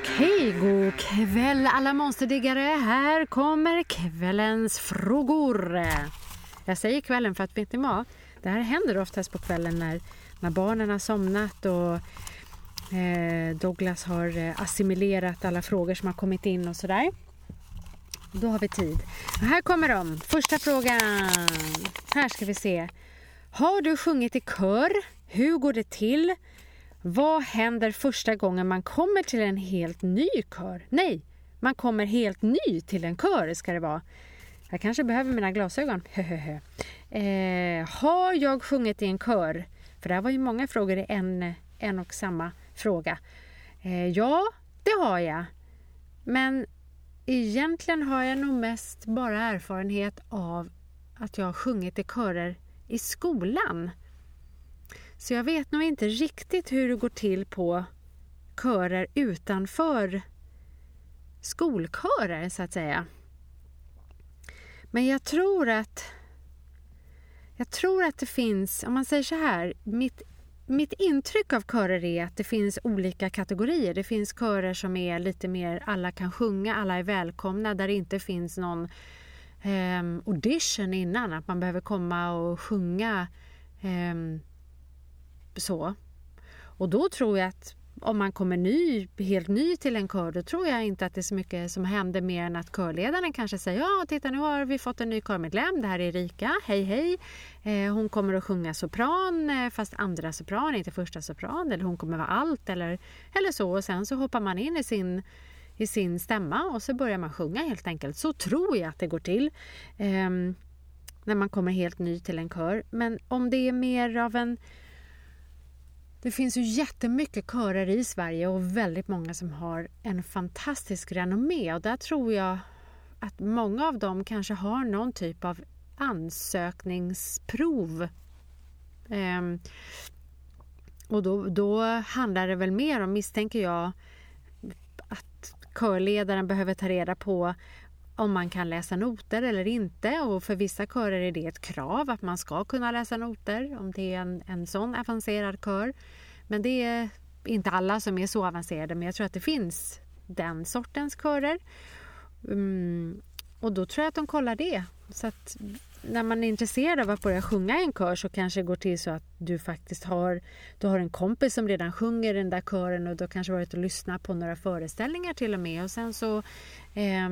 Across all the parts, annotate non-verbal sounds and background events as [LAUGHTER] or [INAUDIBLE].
Okej, god kväll alla monsterdiggare. Här kommer kvällens frågor. Jag säger kvällen för att vet ni vad? Det här händer oftast på kvällen när, när barnen har somnat och eh, Douglas har eh, assimilerat alla frågor som har kommit in och sådär. Då har vi tid. Och här kommer de. Första frågan. Här ska vi se. Har du sjungit i kör? Hur går det till? Vad händer första gången man kommer till en helt ny kör? Nej, man kommer helt ny till en kör ska det vara. Jag kanske behöver mina glasögon. [LAUGHS] eh, har jag sjungit i en kör? För det var ju många frågor i en, en och samma fråga. Eh, ja, det har jag. Men egentligen har jag nog mest bara erfarenhet av att jag har sjungit i körer i skolan. Så jag vet nog inte riktigt hur det går till på körer utanför skolkörer så att säga. Men jag tror att jag tror att det finns, om man säger så här, mitt, mitt intryck av körer är att det finns olika kategorier. Det finns körer som är lite mer alla kan sjunga, alla är välkomna, där det inte finns någon eh, audition innan, att man behöver komma och sjunga eh, så. Och då tror jag att om man kommer ny, helt ny till en kör då tror jag inte att det är så mycket som händer mer än att körledaren kanske säger ja titta nu har vi fått en ny körmedlem, det här är Erika, hej hej. Eh, hon kommer att sjunga sopran eh, fast andra sopran, inte första sopran eller hon kommer vara allt eller, eller så och sen så hoppar man in i sin i sin stämma och så börjar man sjunga helt enkelt. Så tror jag att det går till eh, när man kommer helt ny till en kör. Men om det är mer av en det finns ju jättemycket körer i Sverige och väldigt många som har en fantastisk renommé och där tror jag att många av dem kanske har någon typ av ansökningsprov. Ehm, och då, då handlar det väl mer om, misstänker jag, att körledaren behöver ta reda på om man kan läsa noter eller inte och för vissa körer är det ett krav att man ska kunna läsa noter om det är en, en sån avancerad kör. Men det är inte alla som är så avancerade men jag tror att det finns den sortens körer. Mm, och då tror jag att de kollar det. Så att när man är intresserad av att börja sjunga i en kör så kanske det går till så att du faktiskt har, du har en kompis som redan sjunger den där kören och du har kanske varit och lyssnat på några föreställningar till och med och sen så eh,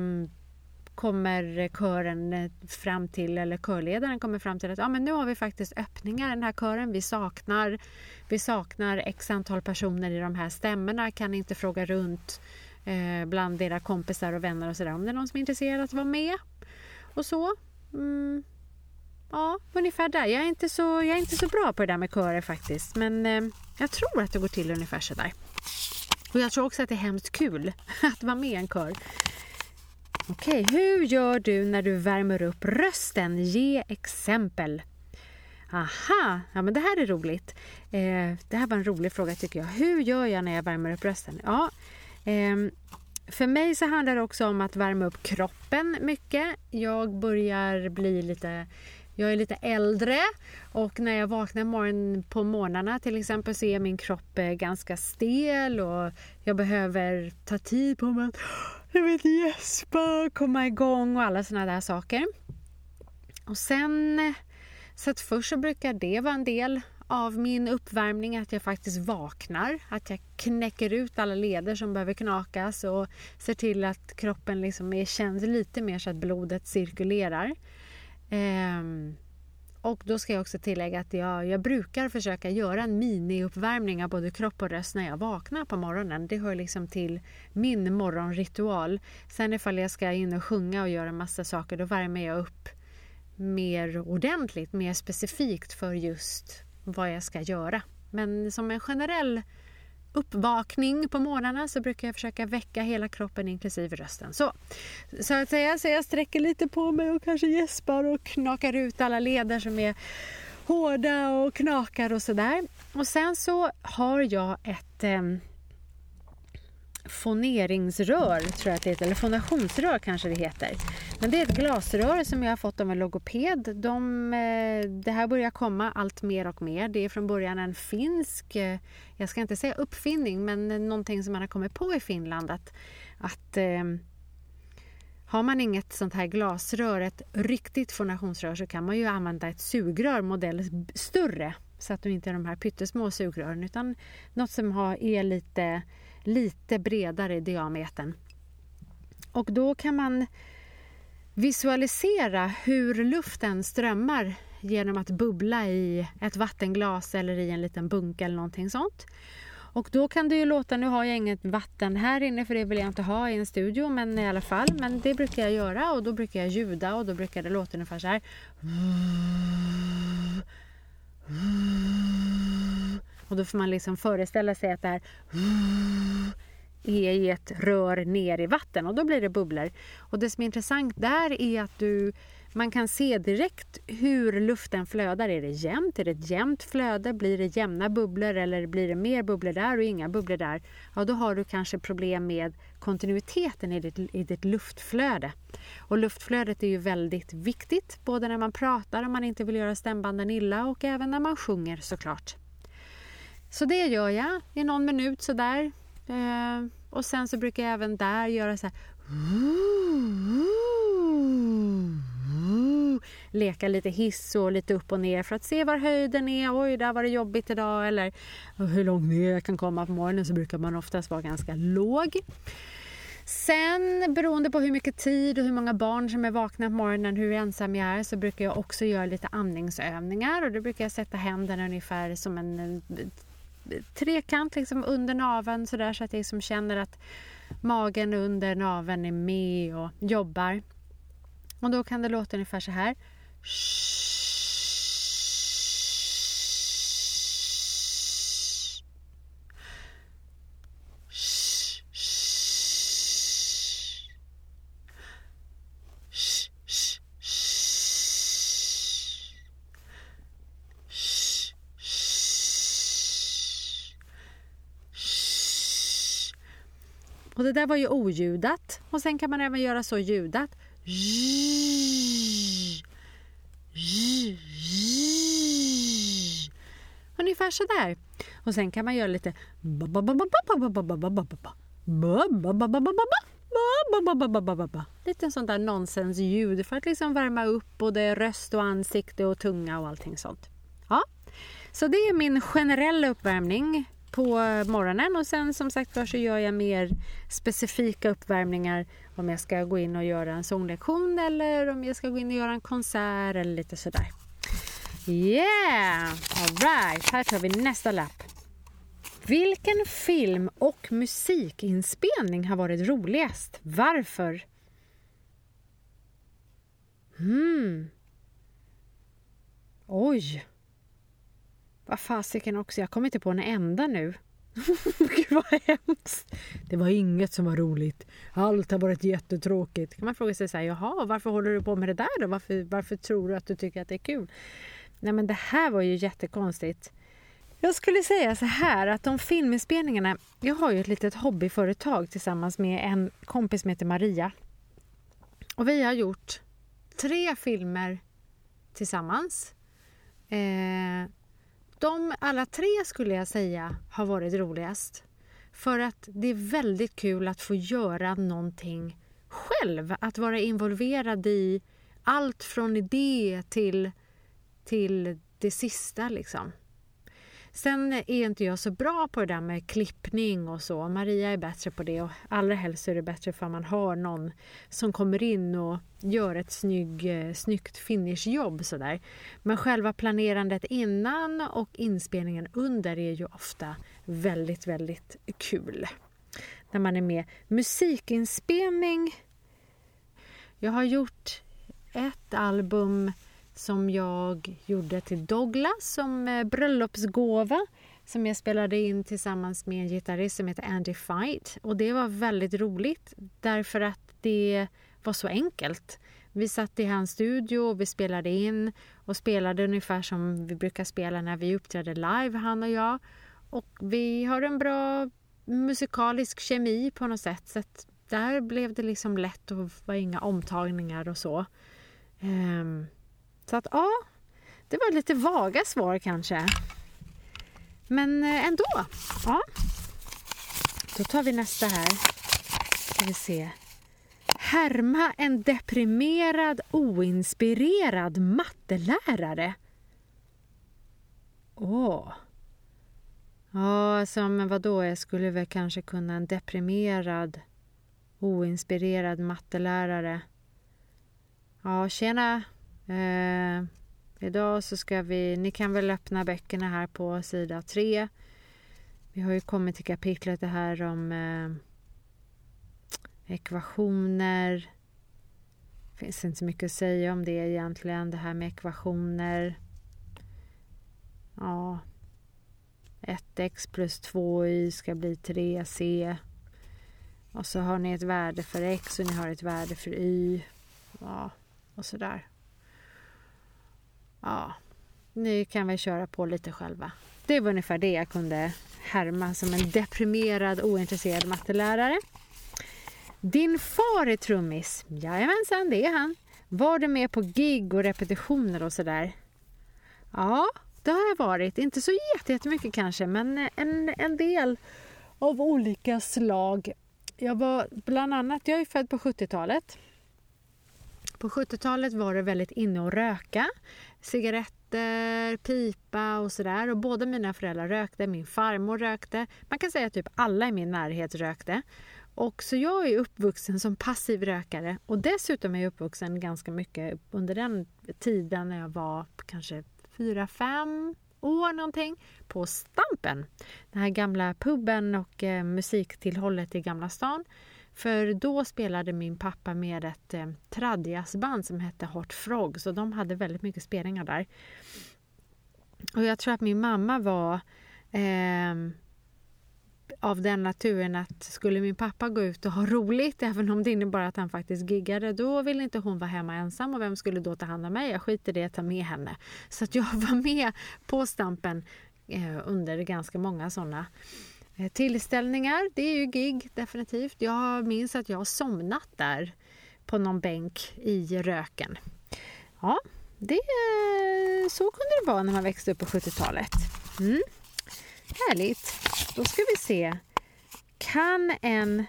kommer kören eh, fram till, eller körledaren kommer fram till att ja, men nu har vi faktiskt öppningar i den här kören. Vi saknar, vi saknar x antal personer i de här stämmorna. Kan inte fråga runt eh, bland era kompisar och vänner och sådär om det är någon som är intresserad att vara med. Och så. Mm. Ja, ungefär där. Jag är, inte så, jag är inte så bra på det där med körer faktiskt. Men eh, jag tror att det går till ungefär så där. Och jag tror också att det är hemskt kul [LAUGHS] att vara med i en kör. Okej, hur gör du när du värmer upp rösten? Ge exempel. Aha, ja men det här är roligt. Eh, det här var en rolig fråga tycker jag. Hur gör jag när jag värmer upp rösten? Ja, eh, för mig så handlar det också om att värma upp kroppen mycket. Jag börjar bli lite jag är lite äldre och när jag vaknar morgon, på morgnarna till exempel så är min kropp eh, ganska stel och jag behöver ta tid på mig att jag vet, gäspa, komma igång och alla sådana där saker. Och sen, så att först så brukar det vara en del av min uppvärmning att jag faktiskt vaknar, att jag knäcker ut alla leder som behöver knakas och ser till att kroppen liksom är, känns lite mer så att blodet cirkulerar. Ehm, och då ska jag också tillägga att jag, jag brukar försöka göra en miniuppvärmning av både kropp och röst när jag vaknar på morgonen. Det hör liksom till min morgonritual. Sen ifall jag ska in och sjunga och göra massa saker då värmer jag upp mer ordentligt, mer specifikt för just vad jag ska göra. Men som en generell uppvakning på morgnarna så brukar jag försöka väcka hela kroppen inklusive rösten. Så, så att säga, så jag sträcker lite på mig och kanske gäspar och knakar ut alla leder som är hårda och knakar och sådär. Och sen så har jag ett eh, foneringsrör, tror jag att det heter, eller fonationsrör kanske det heter. Men det är ett glasrör som jag har fått av en logoped. De, eh, det här börjar komma allt mer och mer. Det är från början en finsk, eh, jag ska inte säga uppfinning, men någonting som man har kommit på i Finland att, att eh, har man inget sånt här glasrör, ett riktigt fonationsrör, så kan man ju använda ett sugrör modell större så att du inte är de här pyttesmå sugrören utan något som har, är lite, lite bredare i diametern. Och då kan man visualisera hur luften strömmar genom att bubbla i ett vattenglas eller i en liten bunke eller någonting sånt. Och då kan det ju låta, nu har jag inget vatten här inne för det vill jag inte ha i en studio men i alla fall, men det brukar jag göra och då brukar jag ljuda och då brukar det låta ungefär så här. Och då får man liksom föreställa sig att det här är i ett rör ner i vatten och då blir det bubblor. Och det som är intressant där är att du, man kan se direkt hur luften flödar. Är det jämnt? Är det ett jämnt flöde? Blir det jämna bubblor eller blir det mer bubblor där och inga bubblor där? Ja, då har du kanske problem med kontinuiteten i ditt, i ditt luftflöde. Och luftflödet är ju väldigt viktigt, både när man pratar om man inte vill göra stämbanden illa och även när man sjunger såklart. Så det gör jag i någon minut sådär. Eh, och sen så brukar jag även där göra så här leka lite hiss och lite upp och ner för att se var höjden är. Oj, där var det jobbigt idag. Eller hur långt ner jag kan komma på morgonen så brukar man oftast vara ganska låg. Sen beroende på hur mycket tid och hur många barn som är vakna på morgonen, hur ensam jag är, så brukar jag också göra lite andningsövningar och då brukar jag sätta händerna ungefär som en trekant liksom under naveln så där så att jag liksom känner att magen under naveln är med och jobbar. Och då kan det låta ungefär så här. Och det där var ju oljudat. Och sen kan man även göra så ljudat. Ungefär så där. Och sen kan man göra lite Lite sånt där nonsensljud för att liksom värma upp både röst och ansikte och tunga och allting sånt. Ja, så det är min generella uppvärmning på morgonen och sen som sagt så gör jag mer specifika uppvärmningar om jag ska gå in och göra en sånglektion eller om jag ska gå in och göra en konsert eller lite sådär. Yeah! Alright, här tar vi nästa lapp. Vilken film och musikinspelning har varit roligast? Varför? Hmm. Oj. Vad fasiken också, jag kommer inte på en enda nu. [LAUGHS] Gud vad hemskt. Det var inget som var roligt. Allt har varit jättetråkigt. Kan man fråga sig så här, jaha, varför håller du på med det där då? Varför, varför tror du att du tycker att det är kul? Nej men det här var ju jättekonstigt. Jag skulle säga så här att de filminspelningarna, jag har ju ett litet hobbyföretag tillsammans med en kompis som heter Maria. Och vi har gjort tre filmer tillsammans. Eh, de alla tre skulle jag säga har varit roligast. För att det är väldigt kul att få göra någonting själv. Att vara involverad i allt från idé till, till det sista liksom. Sen är inte jag så bra på det där med klippning och så. Maria är bättre på det och allra helst är det bättre för man har någon som kommer in och gör ett snygg, eh, snyggt finishjobb sådär. Men själva planerandet innan och inspelningen under är ju ofta väldigt, väldigt kul. När man är med. Musikinspelning. Jag har gjort ett album som jag gjorde till Douglas som eh, bröllopsgåva som jag spelade in tillsammans med en gitarrist som heter Andy Fight. Och det var väldigt roligt därför att det var så enkelt. Vi satt i hans studio och vi spelade in och spelade ungefär som vi brukar spela när vi uppträder live, han och jag. Och vi har en bra musikalisk kemi på något sätt. Så att där blev det liksom lätt och var inga omtagningar och så. Um, så att ja, det var lite vaga svar kanske. Men eh, ändå. Ja. Då tar vi nästa här. Ska vi se. Härma en deprimerad, oinspirerad mattelärare. Åh. Ja, alltså, men vadå? Jag skulle väl kanske kunna en deprimerad, oinspirerad mattelärare. Ja, tjena. Eh, idag så ska vi... Ni kan väl öppna böckerna här på sida 3. Vi har ju kommit till kapitlet det här om eh, ekvationer. Det finns inte så mycket att säga om det egentligen, det här med ekvationer. Ja, 1x plus 2y ska bli 3c. Och så har ni ett värde för x och ni har ett värde för y. Ja, och sådär. Ja, nu kan vi köra på lite själva. Det var ungefär det jag kunde härma som en deprimerad, ointresserad mattelärare. Din far är trummis. Jajamensan, det är han. Var du med på gig och repetitioner och sådär? Ja, det har jag varit. Inte så jättemycket kanske, men en, en del av olika slag. Jag var bland annat, jag är född på 70-talet. På 70-talet var det väldigt inne att röka. Cigaretter, pipa och sådär. Och båda mina föräldrar rökte, min farmor rökte. Man kan säga att typ alla i min närhet rökte. Och så jag är uppvuxen som passiv rökare och dessutom är jag uppvuxen ganska mycket under den tiden när jag var kanske fyra, fem år någonting på Stampen. Den här gamla puben och eh, musiktillhållet i Gamla stan. För då spelade min pappa med ett eh, tradjazzband som hette Hot Frog, så de hade väldigt mycket spelningar där. Och jag tror att min mamma var eh, av den naturen att skulle min pappa gå ut och ha roligt, även om det innebar att han faktiskt giggade, då ville inte hon vara hemma ensam och vem skulle då ta hand om mig? Jag skiter i det, ta med henne. Så att jag [LAUGHS] var med på Stampen eh, under ganska många sådana Eh, tillställningar. Det är ju gig, definitivt. Jag minns att jag har somnat där på någon bänk i röken. Ja, det, eh, så kunde det vara när man växte upp på 70-talet. Mm. Härligt. Då ska vi se. Kan en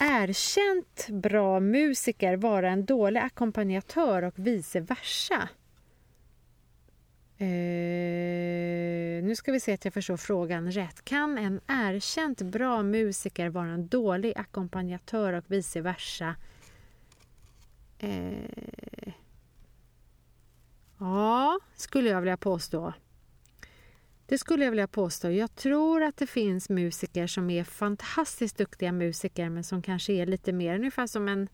erkänt bra musiker vara en dålig ackompanjatör och vice versa? Uh, nu ska vi se att jag förstår frågan rätt. Kan en erkänt bra musiker vara en dålig ackompanjatör och vice versa? Uh, ja, skulle jag vilja påstå. Det skulle jag vilja påstå. Jag tror att det finns musiker som är fantastiskt duktiga musiker men som kanske är lite mer ungefär som en...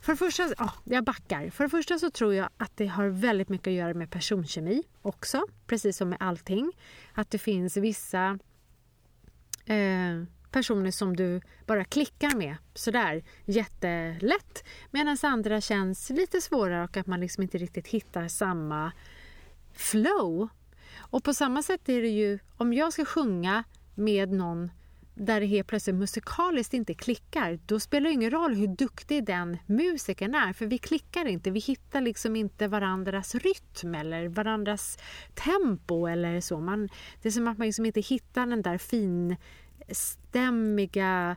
För det första, oh, jag backar. För det första så tror jag att det har väldigt mycket att göra med personkemi också, precis som med allting. Att det finns vissa eh, personer som du bara klickar med sådär jättelätt medan andra känns lite svårare och att man liksom inte riktigt hittar samma flow och på samma sätt är det ju om jag ska sjunga med någon där det helt plötsligt musikaliskt inte klickar, då spelar det ingen roll hur duktig den musikern är, för vi klickar inte. Vi hittar liksom inte varandras rytm eller varandras tempo eller så. Man, det är som att man liksom inte hittar den där finstämmiga mm,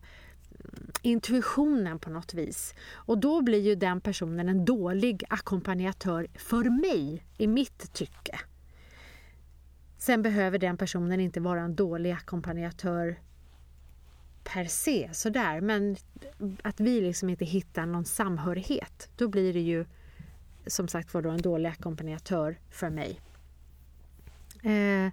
intuitionen på något vis. Och då blir ju den personen en dålig ackompanjatör för mig, i mitt tycke. Sen behöver den personen inte vara en dålig ackompanjatör per se, sådär. Men att vi liksom inte hittar någon samhörighet, då blir det ju som sagt var en dålig ackompanjatör för mig. Eh,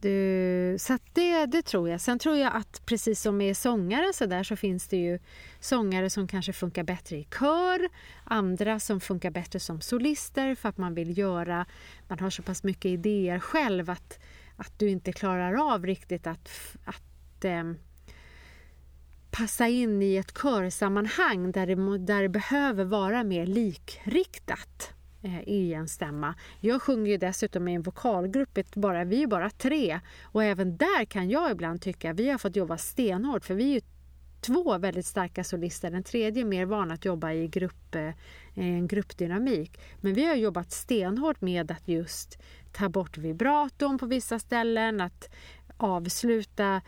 du, så det, det tror jag. Sen tror jag att precis som med sångare så, där, så finns det ju sångare som kanske funkar bättre i kör, andra som funkar bättre som solister för att man vill göra, man har så pass mycket idéer själv att, att du inte klarar av riktigt att, att eh, passa in i ett körsammanhang där det, där det behöver vara mer likriktat. Eh, i en stämma. Jag sjunger ju dessutom i en vokalgrupp, bara, vi är bara tre. Och även där kan jag ibland tycka, vi har fått jobba stenhårt för vi är ju två väldigt starka solister. Den tredje är mer van att jobba i grupp, eh, en gruppdynamik. Men vi har jobbat stenhårt med att just ta bort vibraton på vissa ställen, att avsluta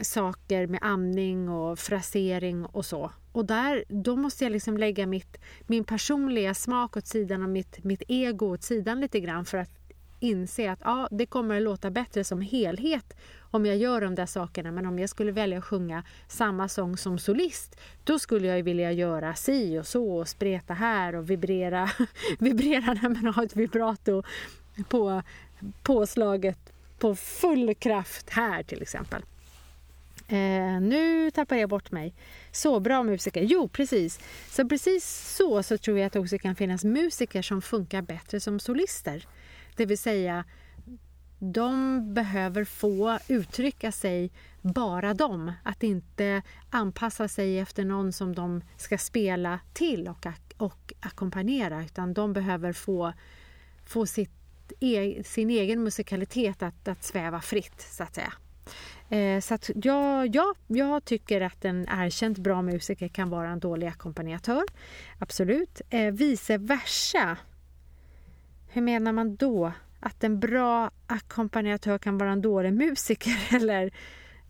saker med amning och frasering och så. Och där, då måste jag liksom lägga mitt, min personliga smak åt sidan och mitt, mitt ego åt sidan lite grann för att inse att ja, det kommer att låta bättre som helhet om jag gör de där sakerna. Men om jag skulle välja att sjunga samma sång som solist, då skulle jag vilja göra si och så och spreta här och vibrera, [LAUGHS] vibrera när man har ett vibrato på påslaget på full kraft här till exempel. Eh, nu tappar jag bort mig. Så bra musiker. Jo, precis. Så precis så så tror jag att det också kan finnas musiker som funkar bättre som solister. Det vill säga, de behöver få uttrycka sig bara de. Att inte anpassa sig efter någon som de ska spela till och, och ackompanjera utan de behöver få, få sitt, e, sin egen musikalitet att, att sväva fritt, så att säga. Eh, så att ja, ja, jag tycker att en erkänt bra musiker kan vara en dålig ackompanjatör. Absolut. Eh, vice versa. Hur menar man då? Att en bra ackompanjatör kan vara en dålig musiker? [LAUGHS] Eller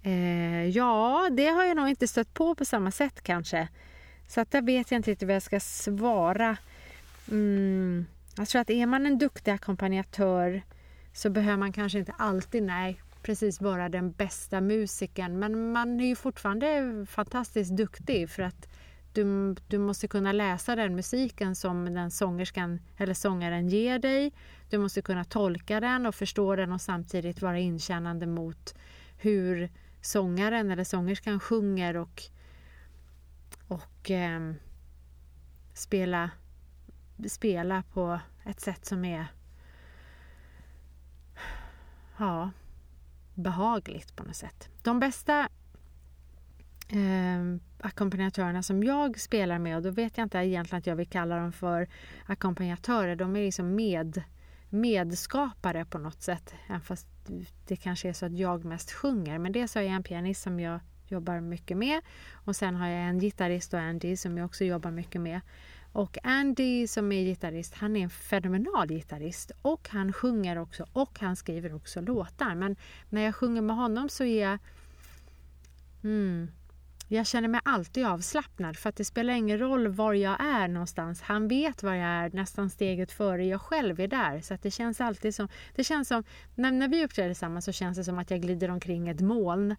eh, Ja, det har jag nog inte stött på på samma sätt kanske. Så att där vet jag inte riktigt vad jag ska svara. Mm, jag tror att är man en duktig ackompanjatör så behöver man kanske inte alltid, nej, precis vara den bästa musikern men man är ju fortfarande fantastiskt duktig för att du, du måste kunna läsa den musiken som den sångerskan eller sångaren ger dig. Du måste kunna tolka den och förstå den och samtidigt vara inkännande mot hur sångaren eller sångerskan sjunger och, och eh, spela, spela på ett sätt som är ja, behagligt på något sätt. De bästa eh, ackompanjatörerna som jag spelar med, och då vet jag inte egentligen att jag vill kalla dem för ackompanjatörer, de är liksom med, medskapare på något sätt. Även fast det kanske är så att jag mest sjunger. Men dels har jag en pianist som jag jobbar mycket med och sen har jag en gitarrist och Andy som jag också jobbar mycket med. Och Andy som är gitarrist, han är en fenomenal gitarrist och han sjunger också och han skriver också låtar. Men när jag sjunger med honom så är jag... Mm, jag känner mig alltid avslappnad för att det spelar ingen roll var jag är någonstans. Han vet var jag är nästan steget före jag själv är där. Så att det känns alltid som... Det känns som när, när vi uppträder tillsammans så känns det som att jag glider omkring ett moln.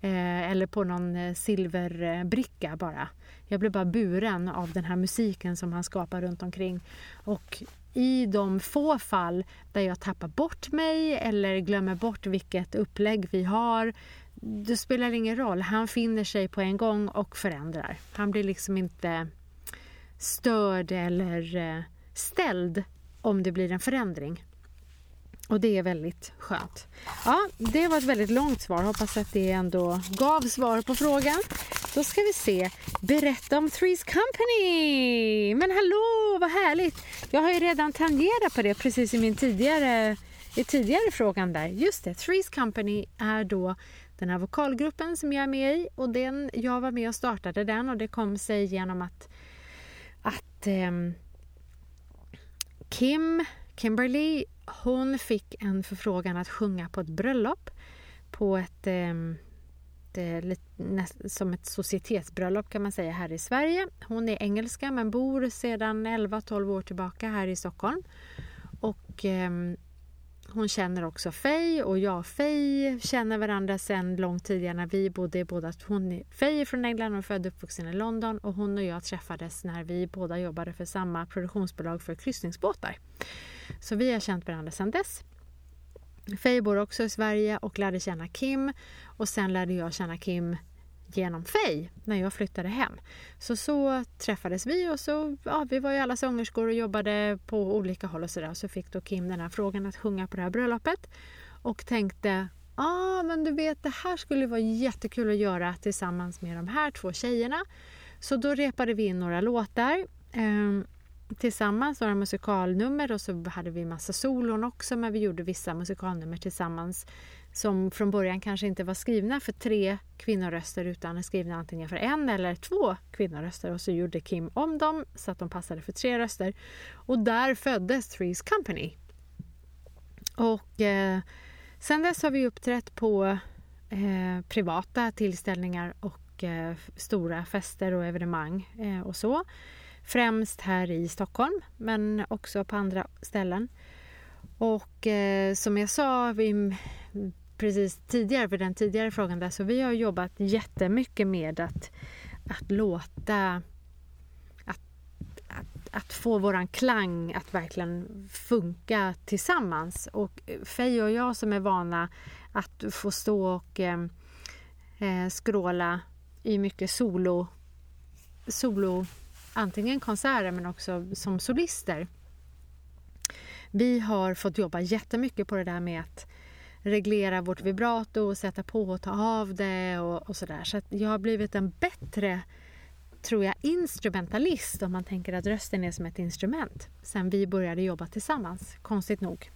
Eh, eller på någon eh, silverbricka bara. Jag blev bara buren av den här musiken som han skapar runt omkring. Och i de få fall där jag tappar bort mig eller glömmer bort vilket upplägg vi har, det spelar ingen roll. Han finner sig på en gång och förändrar. Han blir liksom inte störd eller eh, ställd om det blir en förändring. Och det är väldigt skönt. Ja, det var ett väldigt långt svar. Hoppas att det ändå gav svar på frågan. Då ska vi se. Berätta om Threes Company! Men hallå, vad härligt! Jag har ju redan tangerat på det precis i min tidigare, i tidigare frågan där. Just det, Threes Company är då den här vokalgruppen som jag är med i och den, jag var med och startade den och det kom sig genom att, att eh, Kim, Kimberly hon fick en förfrågan att sjunga på ett bröllop. På ett, ehm, som ett societetsbröllop kan man säga här i Sverige. Hon är engelska men bor sedan 11-12 år tillbaka här i Stockholm. Och ehm, hon känner också Faye och jag och Faye känner varandra sedan långt tidigare när vi bodde båda. Hon är, Faye är från England och född och uppvuxen i London och hon och jag träffades när vi båda jobbade för samma produktionsbolag för kryssningsbåtar. Så vi har känt varandra sedan dess. Faye bor också i Sverige och lärde känna Kim och sen lärde jag känna Kim genom Faye när jag flyttade hem. Så så träffades vi och så, ja, vi var ju alla sångerskor och jobbade på olika håll och sådär. Så fick då Kim den här frågan att sjunga på det här bröllopet och tänkte Ja, ah, men du vet, det här skulle vara jättekul att göra tillsammans med de här två tjejerna. Så då repade vi in några låtar. Um, tillsammans, några musikalnummer och så hade vi massa solon också men vi gjorde vissa musikalnummer tillsammans som från början kanske inte var skrivna för tre kvinnoröster utan skrivna antingen för en eller två kvinnoröster och så gjorde Kim om dem så att de passade för tre röster. Och där föddes Three's Company. Och eh, sen dess har vi uppträtt på eh, privata tillställningar och eh, stora fester och evenemang eh, och så. Främst här i Stockholm men också på andra ställen. Och eh, som jag sa vi, precis tidigare, för den tidigare frågan där, så vi har jobbat jättemycket med att, att låta att, att, att få våran klang att verkligen funka tillsammans. Och eh, Fej och jag som är vana att få stå och eh, eh skråla i mycket solo, solo antingen konserter men också som solister. Vi har fått jobba jättemycket på det där med att reglera vårt vibrato och sätta på och ta av det och, och sådär. Så, att jag har blivit en bättre, tror jag, instrumentalist om man tänker att rösten är som ett instrument sen vi började jobba tillsammans, konstigt nog.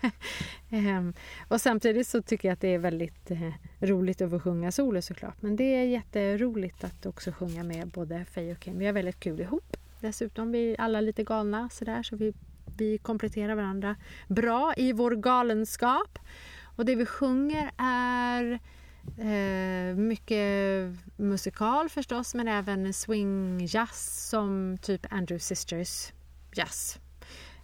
[LAUGHS] Ehm, och samtidigt så tycker jag att det är väldigt eh, roligt att få sjunga solo såklart. Men det är jätteroligt att också sjunga med både Faye och Kim. Vi har väldigt kul ihop. Dessutom vi är alla lite galna sådär så vi, vi kompletterar varandra bra i vår galenskap. Och det vi sjunger är eh, mycket musikal förstås men även swing-jazz som typ Andrew Sisters jazz.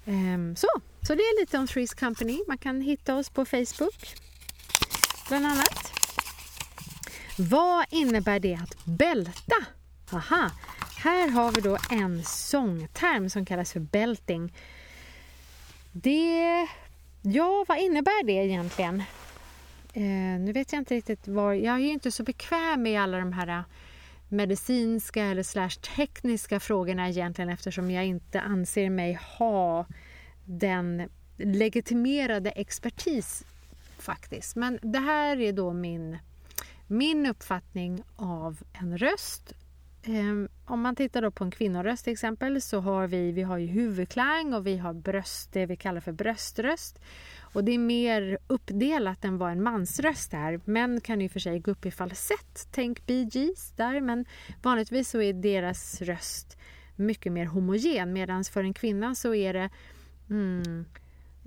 Um, så, så det är lite om Three's Company. Man kan hitta oss på Facebook bland annat. Vad innebär det att bälta? Aha, här har vi då en sångterm som kallas för belting. Det... Ja, vad innebär det egentligen? Eh, nu vet jag inte riktigt var... Jag är ju inte så bekväm med alla de här eh, medicinska eller slash tekniska frågorna egentligen eftersom jag inte anser mig ha den legitimerade expertis faktiskt. Men det här är då min, min uppfattning av en röst. Ehm, om man tittar då på en kvinnoröst till exempel så har vi, vi har ju huvudklang och vi har bröst, det vi kallar för bröströst. Och det är mer uppdelat än vad en mansröst är. Män kan ju för sig gå upp i falsett, tänk Bee Gees där, men vanligtvis så är deras röst mycket mer homogen medan för en kvinna så är det mm,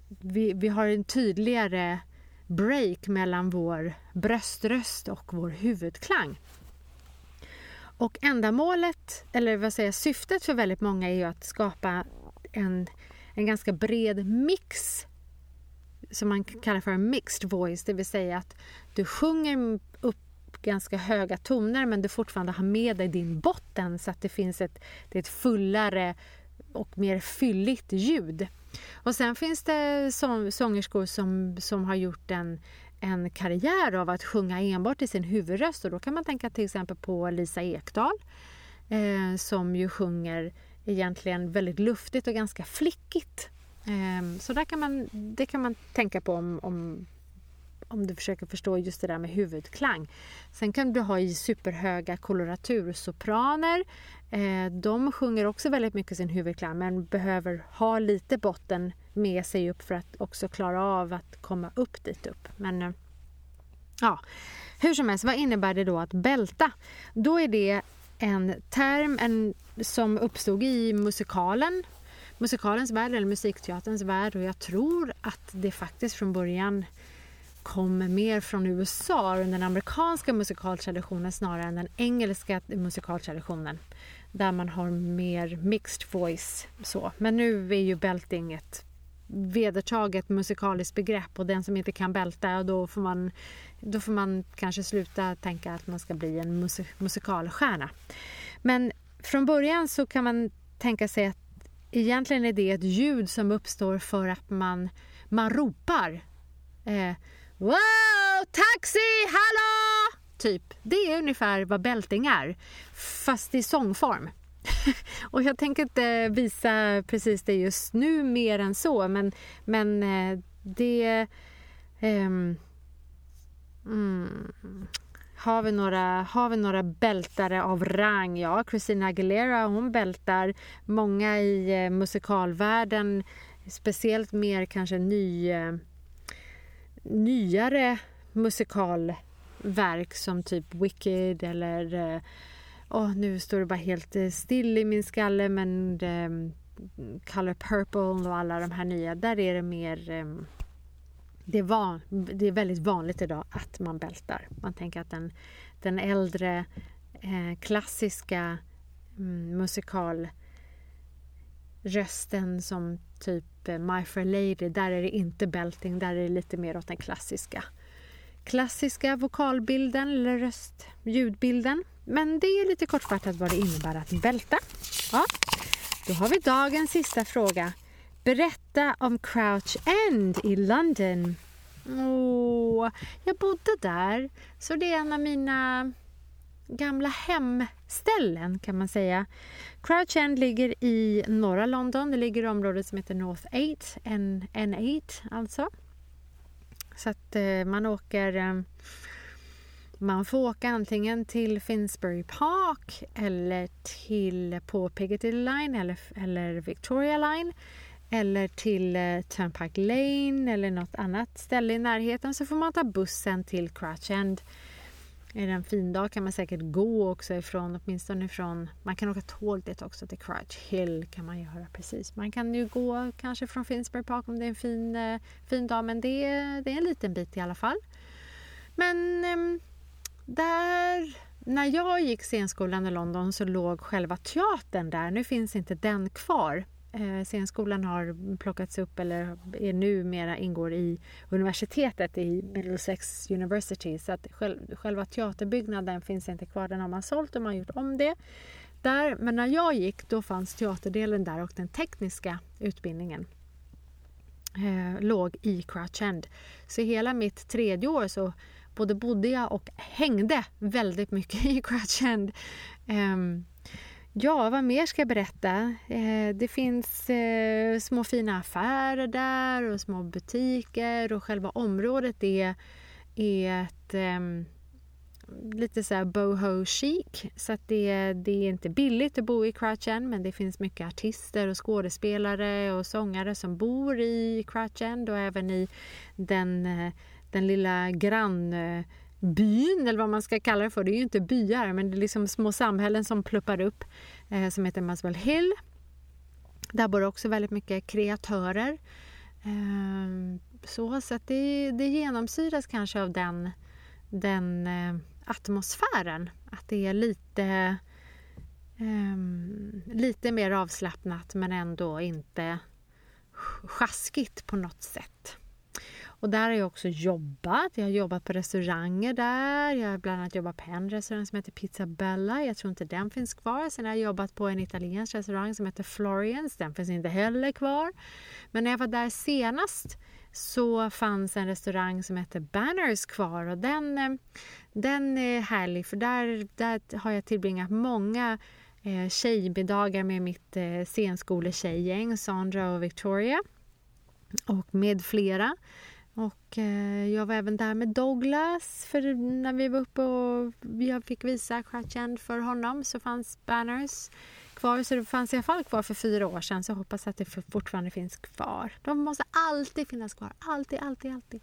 vi, vi har en tydligare break mellan vår bröströst och vår huvudklang. Och ändamålet, eller vad säger syftet för väldigt många är ju att skapa en, en ganska bred mix som man kallar för mixed voice, det vill säga att du sjunger upp ganska höga toner men du fortfarande har med dig din botten så att det finns ett, det är ett fullare och mer fylligt ljud. Och sen finns det så, sångerskor som, som har gjort en, en karriär av att sjunga enbart i sin huvudröst och då kan man tänka till exempel på Lisa Ekdahl eh, som ju sjunger egentligen väldigt luftigt och ganska flickigt. Ehm, så där kan man, det kan man tänka på om, om, om du försöker förstå just det där med huvudklang. Sen kan du ha i superhöga koloratursopraner. Ehm, de sjunger också väldigt mycket sin huvudklang men behöver ha lite botten med sig upp för att också klara av att komma upp dit upp. Men eh, ja, hur som helst, vad innebär det då att bälta? Då är det en term en, som uppstod i musikalen musikalens värld eller musikteaterns värld och jag tror att det faktiskt från början kom mer från USA och den amerikanska musikaltraditionen snarare än den engelska musikaltraditionen där man har mer mixed voice. Så. Men nu är ju belting ett vedertaget musikaliskt begrepp och den som inte kan bälta, då får man, då får man kanske sluta tänka att man ska bli en musik musikalstjärna. Men från början så kan man tänka sig att egentligen är det ett ljud som uppstår för att man, man ropar. Eh, Wow, taxi, hallå! Typ. Det är ungefär vad bälting är, fast i sångform. [LAUGHS] och jag tänker inte visa precis det just nu mer än så, men, men eh, det... Eh, mm, har vi, några, har vi några bältare av rang? Ja, Christina Aguilera hon bältar. Många i eh, musikalvärlden, speciellt mer kanske ny, eh, nyare musikalverk som typ Wicked eller eh, oh, nu står det bara helt eh, still i min skalle men um, Color Purple och alla de här nya, där är det mer eh, det, är van, det är väldigt vanligt idag att man bältar. Man tänker att den, den äldre eh, klassiska mm, musikalrösten som typ eh, My Fair Lady, där är det inte bälting, där är det lite mer åt den klassiska klassiska vokalbilden eller röst, ljudbilden. Men det är lite kortfattat vad det innebär att bälta. Ja. Då har vi dagens sista fråga. Berätta om Crouch End i London. Åh, jag bodde där, så det är en av mina gamla hemställen kan man säga. Crouch End ligger i norra London. Det ligger i området som heter North 8, N, N8 alltså. Så att eh, man åker eh, man får åka antingen till Finsbury Park eller till på Piccadilly Line eller, eller Victoria Line eller till eh, Turnpike Lane eller något annat ställe i närheten så får man ta bussen till Crouch End. Är det en fin dag kan man säkert gå också ifrån, åtminstone ifrån, man kan åka tåg dit också till Crouch Hill kan man göra precis. Man kan ju gå kanske från Finsbury Park om det är en fin, eh, fin dag men det, det är en liten bit i alla fall. Men eh, där, när jag gick scenskolan i London så låg själva teatern där. Nu finns inte den kvar. Eh, scenskolan har plockats upp eller är numera ingår i universitetet i Middlesex University. Så att själva teaterbyggnaden finns inte kvar. Den har man sålt och man har gjort om det. Där, men när jag gick då fanns teaterdelen där och den tekniska utbildningen eh, låg i Crouch End. Så hela mitt tredje år så både bodde jag och hängde väldigt mycket [LAUGHS] i Crouch End. Eh, ja, vad mer ska jag berätta? Eh, det finns eh, små fina affärer där och små butiker och själva området är, är ett eh, lite så här boho chic. Så att det, det är inte billigt att bo i Crouch End men det finns mycket artister och skådespelare och sångare som bor i Crouch End och även i den eh, den lilla eh, Byn, eller vad man ska kalla det för. Det är ju inte byar men det är liksom små samhällen som pluppar upp eh, som heter Maswell Hill. Där bor också väldigt mycket kreatörer. Eh, så så att det, det genomsyras kanske av den, den eh, atmosfären. Att det är lite, ehm, lite mer avslappnat men ändå inte sjaskigt på något sätt. Och där har jag också jobbat. Jag har jobbat på restauranger där. Jag har bland annat jobbat på en restaurang som heter Pizza Bella. Jag tror inte den finns kvar. Sen har jag jobbat på en italiensk restaurang som heter Florians. Den finns inte heller kvar. Men när jag var där senast så fanns en restaurang som heter Banners kvar och den, eh, den är härlig för där, där har jag tillbringat många eh, tjejmiddagar med mitt eh, scenskoletjejgäng Sandra och Victoria och med flera. Och eh, jag var även där med Douglas för när vi var uppe och jag fick visa Cratchend för honom så fanns banners kvar. Så det fanns i alla fall kvar för fyra år sedan så jag hoppas att det fortfarande finns kvar. De måste alltid finnas kvar. Alltid, alltid, alltid.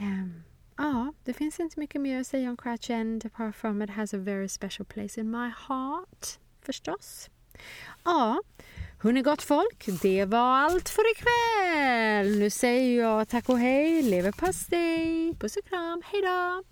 Um, ja, det finns inte mycket mer att säga om Cratchend apart from it has a very special place in my heart förstås. Ja, Hörni gott folk, det var allt för ikväll. Nu säger jag tack och hej, leverpastej, puss och kram, hejdå!